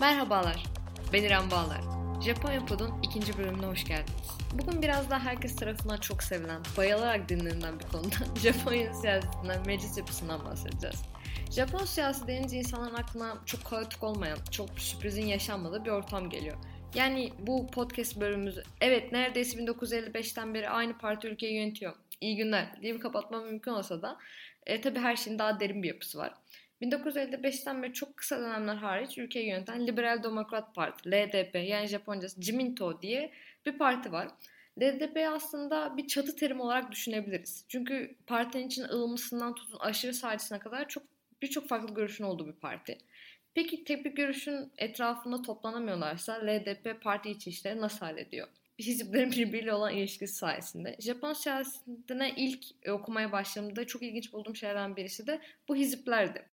Merhabalar, ben İrem Bağlar. Japonya Pod'un ikinci bölümüne hoş geldiniz. Bugün biraz daha herkes tarafından çok sevilen, bayılarak dinlenilen bir konuda Japonya siyasetinden, meclis yapısından bahsedeceğiz. Japon siyasi denince insanların aklına çok kaotik olmayan, çok sürprizin yaşanmadığı bir ortam geliyor. Yani bu podcast bölümümüz, evet neredeyse 1955'ten beri aynı parti ülkeyi yönetiyor. İyi günler diye kapatmam mümkün olsa da e, tabii her şeyin daha derin bir yapısı var. 1955'ten beri çok kısa dönemler hariç ülkeyi yöneten Liberal Demokrat Parti, LDP yani Japoncası Jiminto diye bir parti var. LDP aslında bir çatı terim olarak düşünebiliriz. Çünkü partinin için ılımlısından tutun aşırı sağcısına kadar çok birçok farklı görüşün olduğu bir parti. Peki tek bir görüşün etrafında toplanamıyorlarsa LDP parti içi işleri nasıl hallediyor? hiziplerin birbiriyle olan ilişkisi sayesinde. Japon siyasetine ilk okumaya başladığımda çok ilginç bulduğum şeylerden birisi de bu hiziplerdi.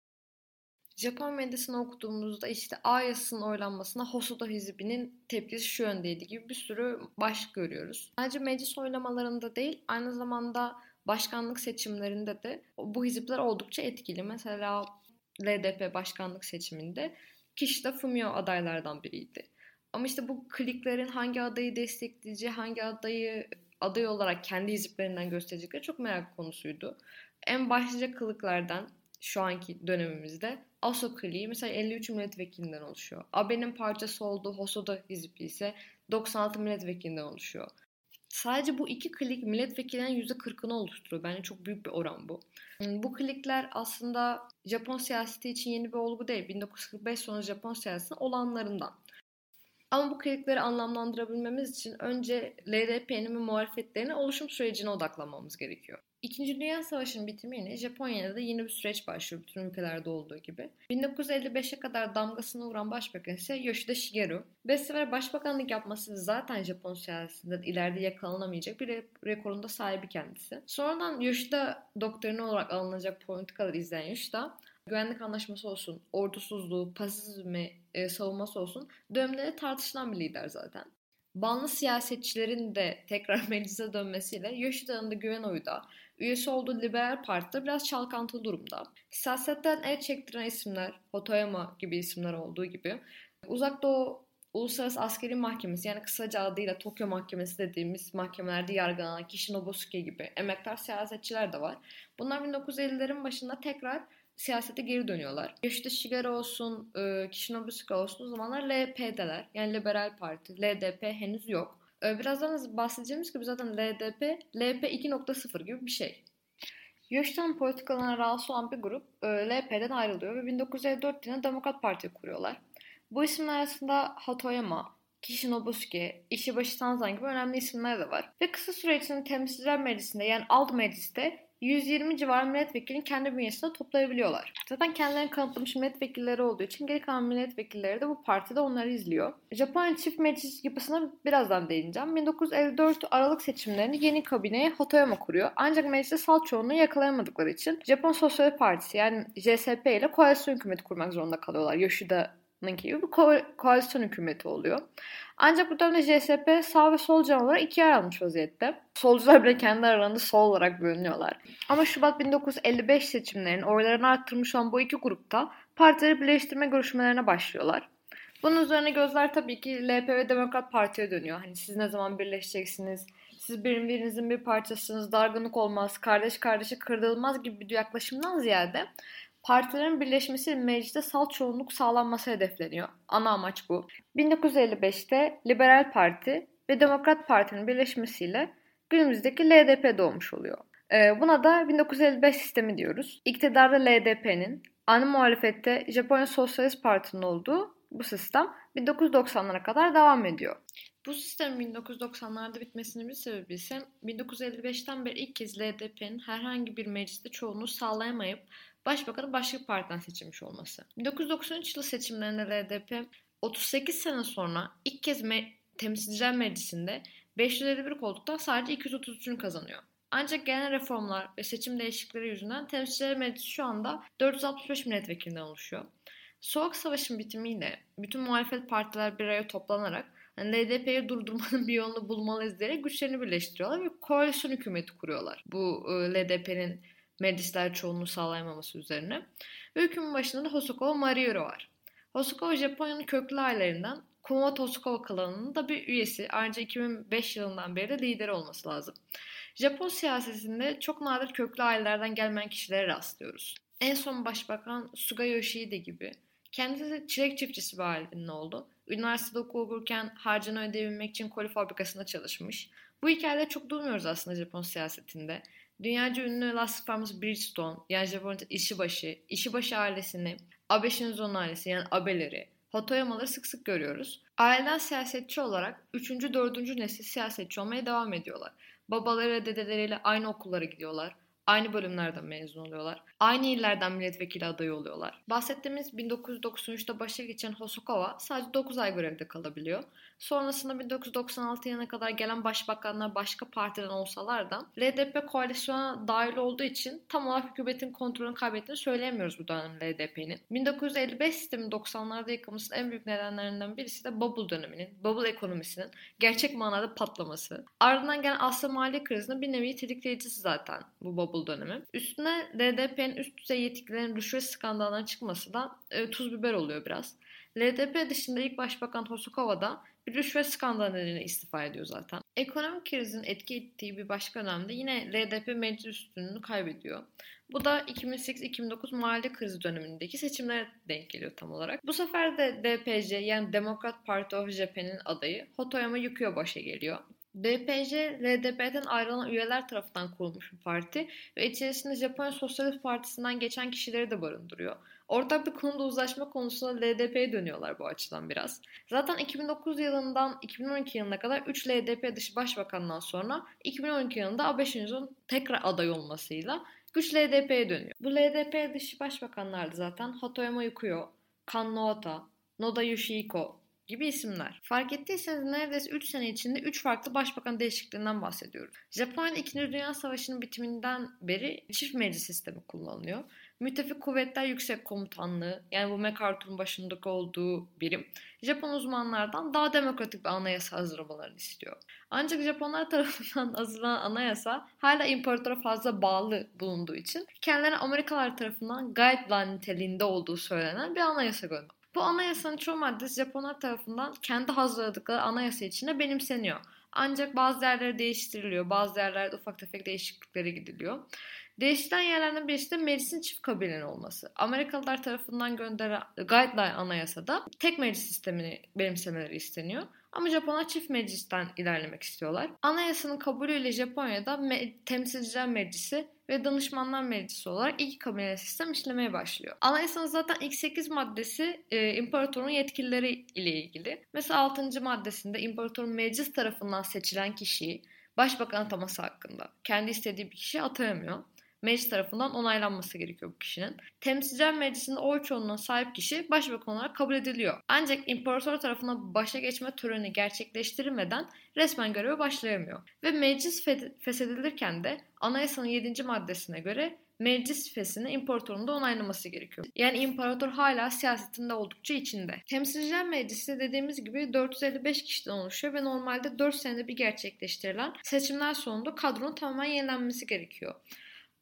Japon medyasını okuduğumuzda işte AYAS'ın oylanmasına Hosoda hizibinin tepkisi şu yöndeydi gibi bir sürü baş görüyoruz. Sadece meclis oylamalarında değil aynı zamanda başkanlık seçimlerinde de bu hizipler oldukça etkili. Mesela LDP başkanlık seçiminde Kishida Fumio adaylardan biriydi. Ama işte bu kliklerin hangi adayı destekleyeceği, hangi adayı aday olarak kendi hiziplerinden gösterecekleri çok merak konusuydu. En başlıca kılıklardan şu anki dönemimizde ASO kliği mesela 53 milletvekilinden oluşuyor. AB'nin parçası olduğu Hosoda hizbi ise 96 milletvekilinden oluşuyor. Sadece bu iki klik milletvekillerinin %40'ını oluşturuyor. Bence çok büyük bir oran bu. Bu klikler aslında Japon siyaseti için yeni bir olgu değil. 1945 sonu Japon siyasetinin olanlarından. Ama bu klikleri anlamlandırabilmemiz için önce LDP'nin ve muhalefetlerine oluşum sürecine odaklanmamız gerekiyor. İkinci Dünya Savaşı'nın bitimiyle Japonya'da da yeni bir süreç başlıyor bütün ülkelerde olduğu gibi. 1955'e kadar damgasını vuran başbakan ise Yoshida Shigeru. Beş sefer başbakanlık yapması zaten Japon siyasetinde ileride yakalanamayacak bir rekorunda sahibi kendisi. Sonradan Yoshida doktrini olarak alınacak politikaları izleyen Yoshida güvenlik anlaşması olsun, ordusuzluğu, pasifizmi e, savunması olsun dönemleri tartışılan bir lider zaten. Banlı siyasetçilerin de tekrar meclise dönmesiyle Yoshida'nın da güven oyu da üyesi olduğu Liberal Parti'de biraz çalkantılı durumda. Siyasetten el çektiren isimler, Hotoyama gibi isimler olduğu gibi Uzak Doğu Uluslararası Askeri Mahkemesi yani kısaca adıyla Tokyo Mahkemesi dediğimiz mahkemelerde yargılanan Kishi Nobusuke gibi emektar siyasetçiler de var. Bunlar 1950'lerin başında tekrar siyasete geri dönüyorlar. Yoshida Shigeru olsun, e, Kishinobusuke olsun o zamanlar LP'deler. Yani Liberal Parti. LDP henüz yok. E, birazdan bahsedeceğimiz gibi zaten LDP, LP 2.0 gibi bir şey. Yoshida'nın politikalarına rahatsız olan bir grup e, LP'den ayrılıyor ve 1954 yılında Demokrat Parti kuruyorlar. Bu isimler arasında Hatoyama, Kishinobusuke, Ishibashi Tanzan gibi önemli isimler de var. Ve kısa süre içinde Temsilciler Meclisi'nde yani alt mecliste 120 civarı milletvekilini kendi bünyesinde toplayabiliyorlar. Zaten kendilerini kanıtlamış milletvekilleri olduğu için geri kalan milletvekilleri de bu partide onları izliyor. Japonya çift meclis yapısına birazdan değineceğim. 1954 Aralık seçimlerinde yeni kabineye Hotoyama kuruyor. Ancak mecliste salt çoğunluğu yakalayamadıkları için Japon Sosyal Partisi yani JSP ile koalisyon hükümeti kurmak zorunda kalıyorlar. Yoshida gibi bir ko- koalisyon hükümeti oluyor. Ancak bu dönemde JSP sağ ve sol olarak ikiye ayrılmış vaziyette. Solcular bile kendi aralarında sol olarak bölünüyorlar. Ama Şubat 1955 seçimlerinin oylarını arttırmış olan bu iki grupta partileri birleştirme görüşmelerine başlıyorlar. Bunun üzerine gözler tabii ki LP ve Demokrat Parti'ye dönüyor. Hani siz ne zaman birleşeceksiniz? Siz birbirinizin bir parçasınız, dargınlık olmaz, kardeş kardeşe kırılmaz gibi bir yaklaşımdan ziyade Partilerin birleşmesi mecliste salt çoğunluk sağlanması hedefleniyor. Ana amaç bu. 1955'te Liberal Parti ve Demokrat Parti'nin birleşmesiyle günümüzdeki LDP doğmuş oluyor. Ee, buna da 1955 sistemi diyoruz. İktidarda LDP'nin, ana muhalefette Japonya Sosyalist Parti'nin olduğu bu sistem 1990'lara kadar devam ediyor. Bu sistemin 1990'larda bitmesinin bir sebebi ise 1955'ten beri ilk kez LDP'nin herhangi bir mecliste çoğunluğu sağlayamayıp başbakanın başka bir partiden seçilmiş olması. 1993 yılı seçimlerinde LDP 38 sene sonra ilk kez Me Temsilciler Meclisi'nde 551 koltuktan sadece 233'ünü kazanıyor. Ancak genel reformlar ve seçim değişiklikleri yüzünden Temsilciler Meclisi şu anda 465 milletvekilinden oluşuyor. Soğuk Savaş'ın bitimiyle bütün muhalefet partiler bir araya toplanarak yani LDP'yi durdurmanın bir yolunu bulmalıyız diyerek güçlerini birleştiriyorlar ve koalisyon hükümeti kuruyorlar. Bu LDP'nin meclisler çoğunluğu sağlayamaması üzerine. Ve hükümün başında da Hosokawa Mariuro var. Hosokawa Japonya'nın köklü ailelerinden Kumamoto Hosokawa klanının da bir üyesi. Ayrıca 2005 yılından beri de lideri olması lazım. Japon siyasetinde çok nadir köklü ailelerden gelmeyen kişilere rastlıyoruz. En son başbakan Suga Yoshihide gibi. Kendisi çilek çiftçisi bir ailenin oldu. Üniversitede okurken harcını ödeyebilmek için koli fabrikasında çalışmış. Bu hikayeleri çok duymuyoruz aslında Japon siyasetinde. Dünyaca ünlü lastik firması Bridgestone, yani Japonya'da Ishibashi, Ishibashi ailesini, Abe Shinzo'nun ailesi yani Abe'leri, Hotoyama'ları sık sık görüyoruz. Aileden siyasetçi olarak 3. 4. nesil siyasetçi olmaya devam ediyorlar. Babaları ve dedeleriyle aynı okullara gidiyorlar. Aynı bölümlerden mezun oluyorlar. Aynı illerden milletvekili adayı oluyorlar. Bahsettiğimiz 1993'te başa geçen Hosokawa sadece 9 ay görevde kalabiliyor. Sonrasında 1996 yılına kadar gelen başbakanlar başka partiden olsalar da LDP koalisyona dahil olduğu için tam olarak hükümetin kontrolünü kaybettiğini söyleyemiyoruz bu dönem LDP'nin. 1955 sistemin 90'larda yıkılmasının en büyük nedenlerinden birisi de bubble döneminin, bubble ekonomisinin gerçek manada patlaması. Ardından gelen Asya mali krizinin bir nevi tetikleyicisi zaten bu bubble dönemi. Üstüne LDP'nin üst düzey yetkililerin rüşvet skandalına çıkması da e, tuz biber oluyor biraz. LDP dışında ilk başbakan Hosokawa da bir rüşvet skandalı nedeniyle istifa ediyor zaten. Ekonomik krizin etki ettiği bir başka dönemde yine LDP meclis üstünlüğünü kaybediyor. Bu da 2008-2009 mali krizi dönemindeki seçimlere denk geliyor tam olarak. Bu sefer de DPJ yani Democrat Party of Japan'in adayı Hotoyama Yukio başa geliyor. DPJ, LDP'den ayrılan üyeler tarafından kurulmuş bir parti ve içerisinde Japonya Sosyalist Partisi'nden geçen kişileri de barındırıyor. Ortak bir konuda uzlaşma konusunda LDP'ye dönüyorlar bu açıdan biraz. Zaten 2009 yılından 2012 yılına kadar 3 LDP dışı başbakandan sonra 2012 yılında Abe Shinzo'nun tekrar aday olmasıyla güç LDP'ye dönüyor. Bu LDP dışı başbakanlardı zaten Hatoyama Yukio, Kan Noota, Noda Yoshihiko gibi isimler. Fark ettiyseniz neredeyse 3 sene içinde 3 farklı başbakan değişikliğinden bahsediyoruz. Japonya'da 2. Dünya Savaşı'nın bitiminden beri çift meclis sistemi kullanılıyor. Müttefik Kuvvetler Yüksek Komutanlığı yani bu MacArthur'un başındaki olduğu birim Japon uzmanlardan daha demokratik bir anayasa hazırlamalarını istiyor. Ancak Japonlar tarafından hazırlanan anayasa hala imparatora fazla bağlı bulunduğu için kendilerine Amerikalılar tarafından guideline niteliğinde olduğu söylenen bir anayasa gönderiyor. Bu anayasanın çoğu maddesi Japonlar tarafından kendi hazırladıkları anayasa içinde benimseniyor. Ancak bazı yerleri değiştiriliyor, bazı yerlerde ufak tefek değişikliklere gidiliyor. Değiştiren yerlerden birisi de meclisin çift kabilen olması. Amerikalılar tarafından gönderilen guideline anayasada tek meclis sistemini benimsemeleri isteniyor. Ama Japonlar çift meclisten ilerlemek istiyorlar. Anayasanın kabulüyle Japonya'da Me- Temsilciler Meclisi ve Danışmanlar Meclisi olarak iki kabine sistem işlemeye başlıyor. Anayasanın zaten ilk 8 maddesi e, imparatorun yetkilileri ile ilgili. Mesela 6. maddesinde imparatorun meclis tarafından seçilen kişiyi başbakan ataması hakkında. Kendi istediği bir kişi atayamıyor meclis tarafından onaylanması gerekiyor bu kişinin. Temsilciler Meclisi'nde oy çoğunluğuna sahip kişi başbakan olarak kabul ediliyor. Ancak imparator tarafından başa geçme töreni gerçekleştirilmeden resmen göreve başlayamıyor. Ve meclis feshedilirken de anayasanın 7. maddesine göre meclis fesini imparatorun da onaylaması gerekiyor. Yani imparator hala siyasetinde oldukça içinde. Temsilciler Meclisi dediğimiz gibi 455 kişiden oluşuyor ve normalde 4 senede bir gerçekleştirilen seçimler sonunda kadronun tamamen yenilenmesi gerekiyor.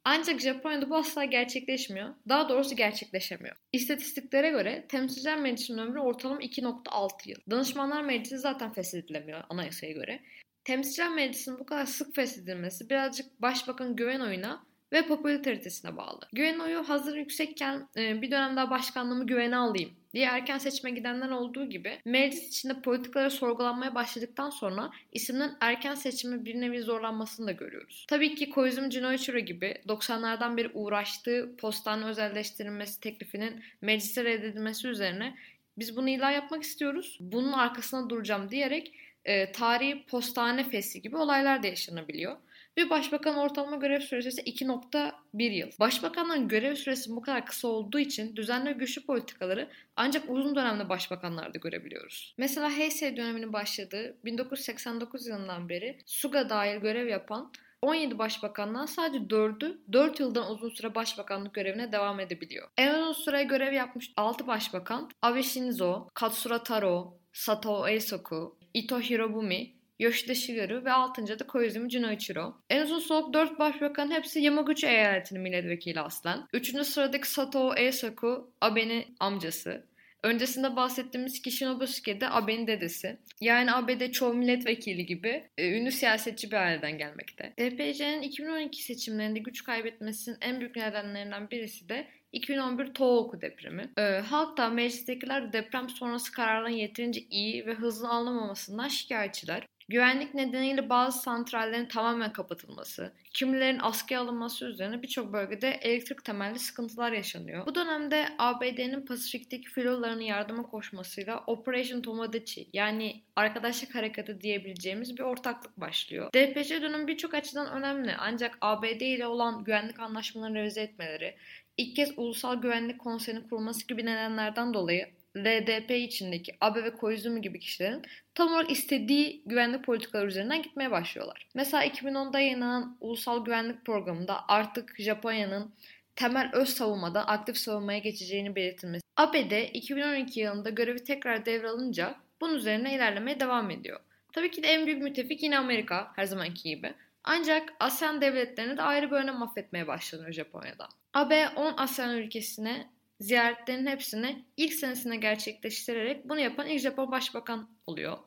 Ancak Japonya'da bu asla gerçekleşmiyor. Daha doğrusu gerçekleşemiyor. İstatistiklere göre Temsilciler Meclisi'nin ömrü ortalama 2.6 yıl. Danışmanlar Meclisi zaten feshedilemiyor anayasaya göre. Temsilciler Meclisi'nin bu kadar sık feshedilmesi birazcık başbakan güven oyuna ve popülaritesine bağlı. Güven oyu hazır yüksekken e, bir dönem daha başkanlığımı güvene alayım diye erken seçime gidenler olduğu gibi meclis içinde politikaları sorgulanmaya başladıktan sonra isimden erken seçimi bir nevi zorlanmasını da görüyoruz. Tabii ki Koizumi Jinoichiro gibi 90'lardan beri uğraştığı postane özelleştirilmesi teklifinin meclise reddedilmesi üzerine biz bunu ilan yapmak istiyoruz. Bunun arkasına duracağım diyerek e, tarihi postane fesi gibi olaylar da yaşanabiliyor. Bir başbakan ortalama görev süresi ise 2.1 yıl. Başbakanların görev süresi bu kadar kısa olduğu için düzenli güçlü politikaları ancak uzun dönemde başbakanlarda görebiliyoruz. Mesela Heisei döneminin başladığı 1989 yılından beri Suga dahil görev yapan 17 başbakandan sadece 4'ü 4 yıldan uzun süre başbakanlık görevine devam edebiliyor. En uzun süre görev yapmış 6 başbakan Abe Shinzo, Katsura Taro, Sato Eisoku, Ito Hirobumi Yoshida Shigeru ve 6. da Koizumi Junichiro. En uzun soluk 4 başbakan hepsi Yamaguchi eyaletinin milletvekili aslen. 3. sıradaki Sato Eisaku Abe'nin amcası. Öncesinde bahsettiğimiz kişi Nobusuke de Abe'nin dedesi. Yani ABD çoğu milletvekili gibi e, ünlü siyasetçi bir aileden gelmekte. DPC'nin 2012 seçimlerinde güç kaybetmesinin en büyük nedenlerinden birisi de 2011 Tohoku depremi. Ee, halk meclistekiler deprem sonrası kararların yeterince iyi ve hızlı alınmamasından şikayetçiler. Güvenlik nedeniyle bazı santrallerin tamamen kapatılması, kimilerin askıya alınması üzerine birçok bölgede elektrik temelli sıkıntılar yaşanıyor. Bu dönemde ABD'nin Pasifik'teki filolarının yardıma koşmasıyla Operation Tomodachi yani arkadaşlık harekatı diyebileceğimiz bir ortaklık başlıyor. DPC dönemi birçok açıdan önemli ancak ABD ile olan güvenlik anlaşmalarını revize etmeleri, ilk kez Ulusal Güvenlik Konseyi'nin kurulması gibi nedenlerden dolayı LDP içindeki Abe ve Koizumi gibi kişilerin tam olarak istediği güvenlik politikaları üzerinden gitmeye başlıyorlar. Mesela 2010'da yayınlanan Ulusal Güvenlik Programı'nda artık Japonya'nın temel öz savunmada aktif savunmaya geçeceğini belirtilmesi. ABD 2012 yılında görevi tekrar devralınca bunun üzerine ilerlemeye devam ediyor. Tabii ki de en büyük müttefik yine Amerika her zamanki gibi. Ancak ASEAN devletlerini de ayrı bir önem affetmeye başlanıyor Japonya'da. AB 10 ASEAN ülkesine ziyaretlerin hepsini ilk senesinde gerçekleştirerek bunu yapan ilk Japon başbakan oluyor.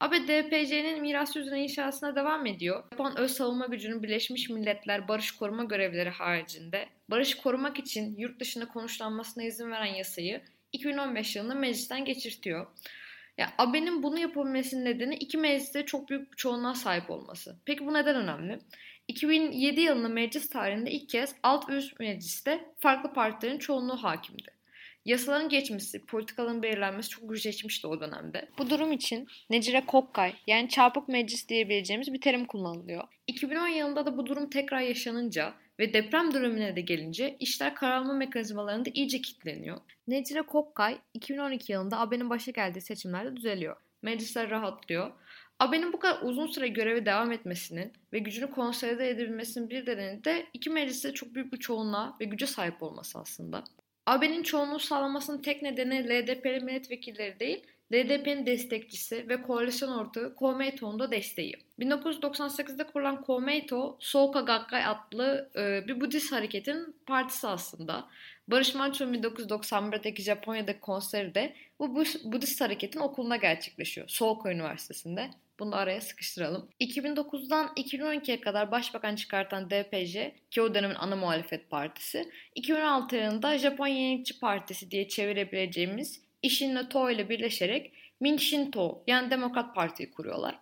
AB DPC'nin miras üzerine inşasına devam ediyor. Japon öz savunma gücünün Birleşmiş Milletler barış koruma görevleri haricinde barış korumak için yurt dışında konuşlanmasına izin veren yasayı 2015 yılında meclisten geçirtiyor. Ya AB'nin bunu yapabilmesinin nedeni iki mecliste çok büyük bir çoğunluğa sahip olması. Peki bu neden önemli? 2007 yılında meclis tarihinde ilk kez alt ve üst mecliste farklı partilerin çoğunluğu hakimdi. Yasaların geçmesi, politikaların belirlenmesi çok güçleşmişti o dönemde. Bu durum için Necire Kokkay yani çarpık meclis diyebileceğimiz bir terim kullanılıyor. 2010 yılında da bu durum tekrar yaşanınca ve deprem dönemine de gelince işler kararlama mekanizmalarında iyice kilitleniyor. Necire Kokkay 2012 yılında AB'nin başa geldiği seçimlerde düzeliyor. Meclisler rahatlıyor. AB'nin bu kadar uzun süre görevi devam etmesinin ve gücünü konsolide edebilmesinin bir nedeni de iki mecliste çok büyük bir çoğunluğa ve güce sahip olması aslında. AB'nin çoğunluğu sağlamasının tek nedeni LDP'li milletvekilleri değil, LDP'nin destekçisi ve koalisyon ortağı Komeito'nun da desteği. 1998'de kurulan Komeito, Soka Gakkai adlı e, bir Budist hareketin partisi aslında. Barış Manço'nun 1991'deki Japonya'daki konseri de bu Budist hareketin okulunda gerçekleşiyor. Soka Üniversitesi'nde. Bunu da araya sıkıştıralım. 2009'dan 2012'ye kadar başbakan çıkartan DPJ ki o dönemin ana muhalefet partisi 2016 yılında Japon Yenilikçi Partisi diye çevirebileceğimiz Ishin To ile birleşerek Minshinto yani Demokrat Parti'yi kuruyorlar.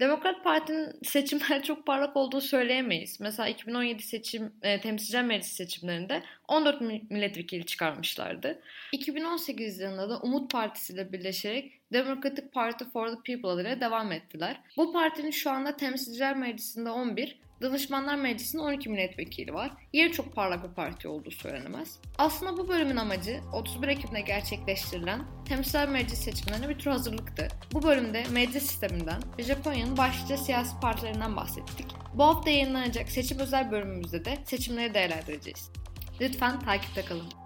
Demokrat Parti'nin seçimler çok parlak olduğunu söyleyemeyiz. Mesela 2017 seçim e, temsilciler meclisi seçimlerinde 14 milletvekili çıkarmışlardı. 2018 yılında da Umut Partisi ile birleşerek Democratic Party for the People adıyla devam ettiler. Bu partinin şu anda temsilciler meclisinde 11, Danışmanlar Meclisi'nin 12 milletvekili var. Yeri çok parlak bir parti olduğu söylenemez. Aslında bu bölümün amacı 31 Ekim'de gerçekleştirilen Temsilciler Meclis seçimlerine bir tür hazırlıktı. Bu bölümde meclis sisteminden ve Japonya'nın başlıca siyasi partilerinden bahsettik. Bu hafta yayınlanacak seçim özel bölümümüzde de seçimleri değerlendireceğiz. Lütfen takipte kalın.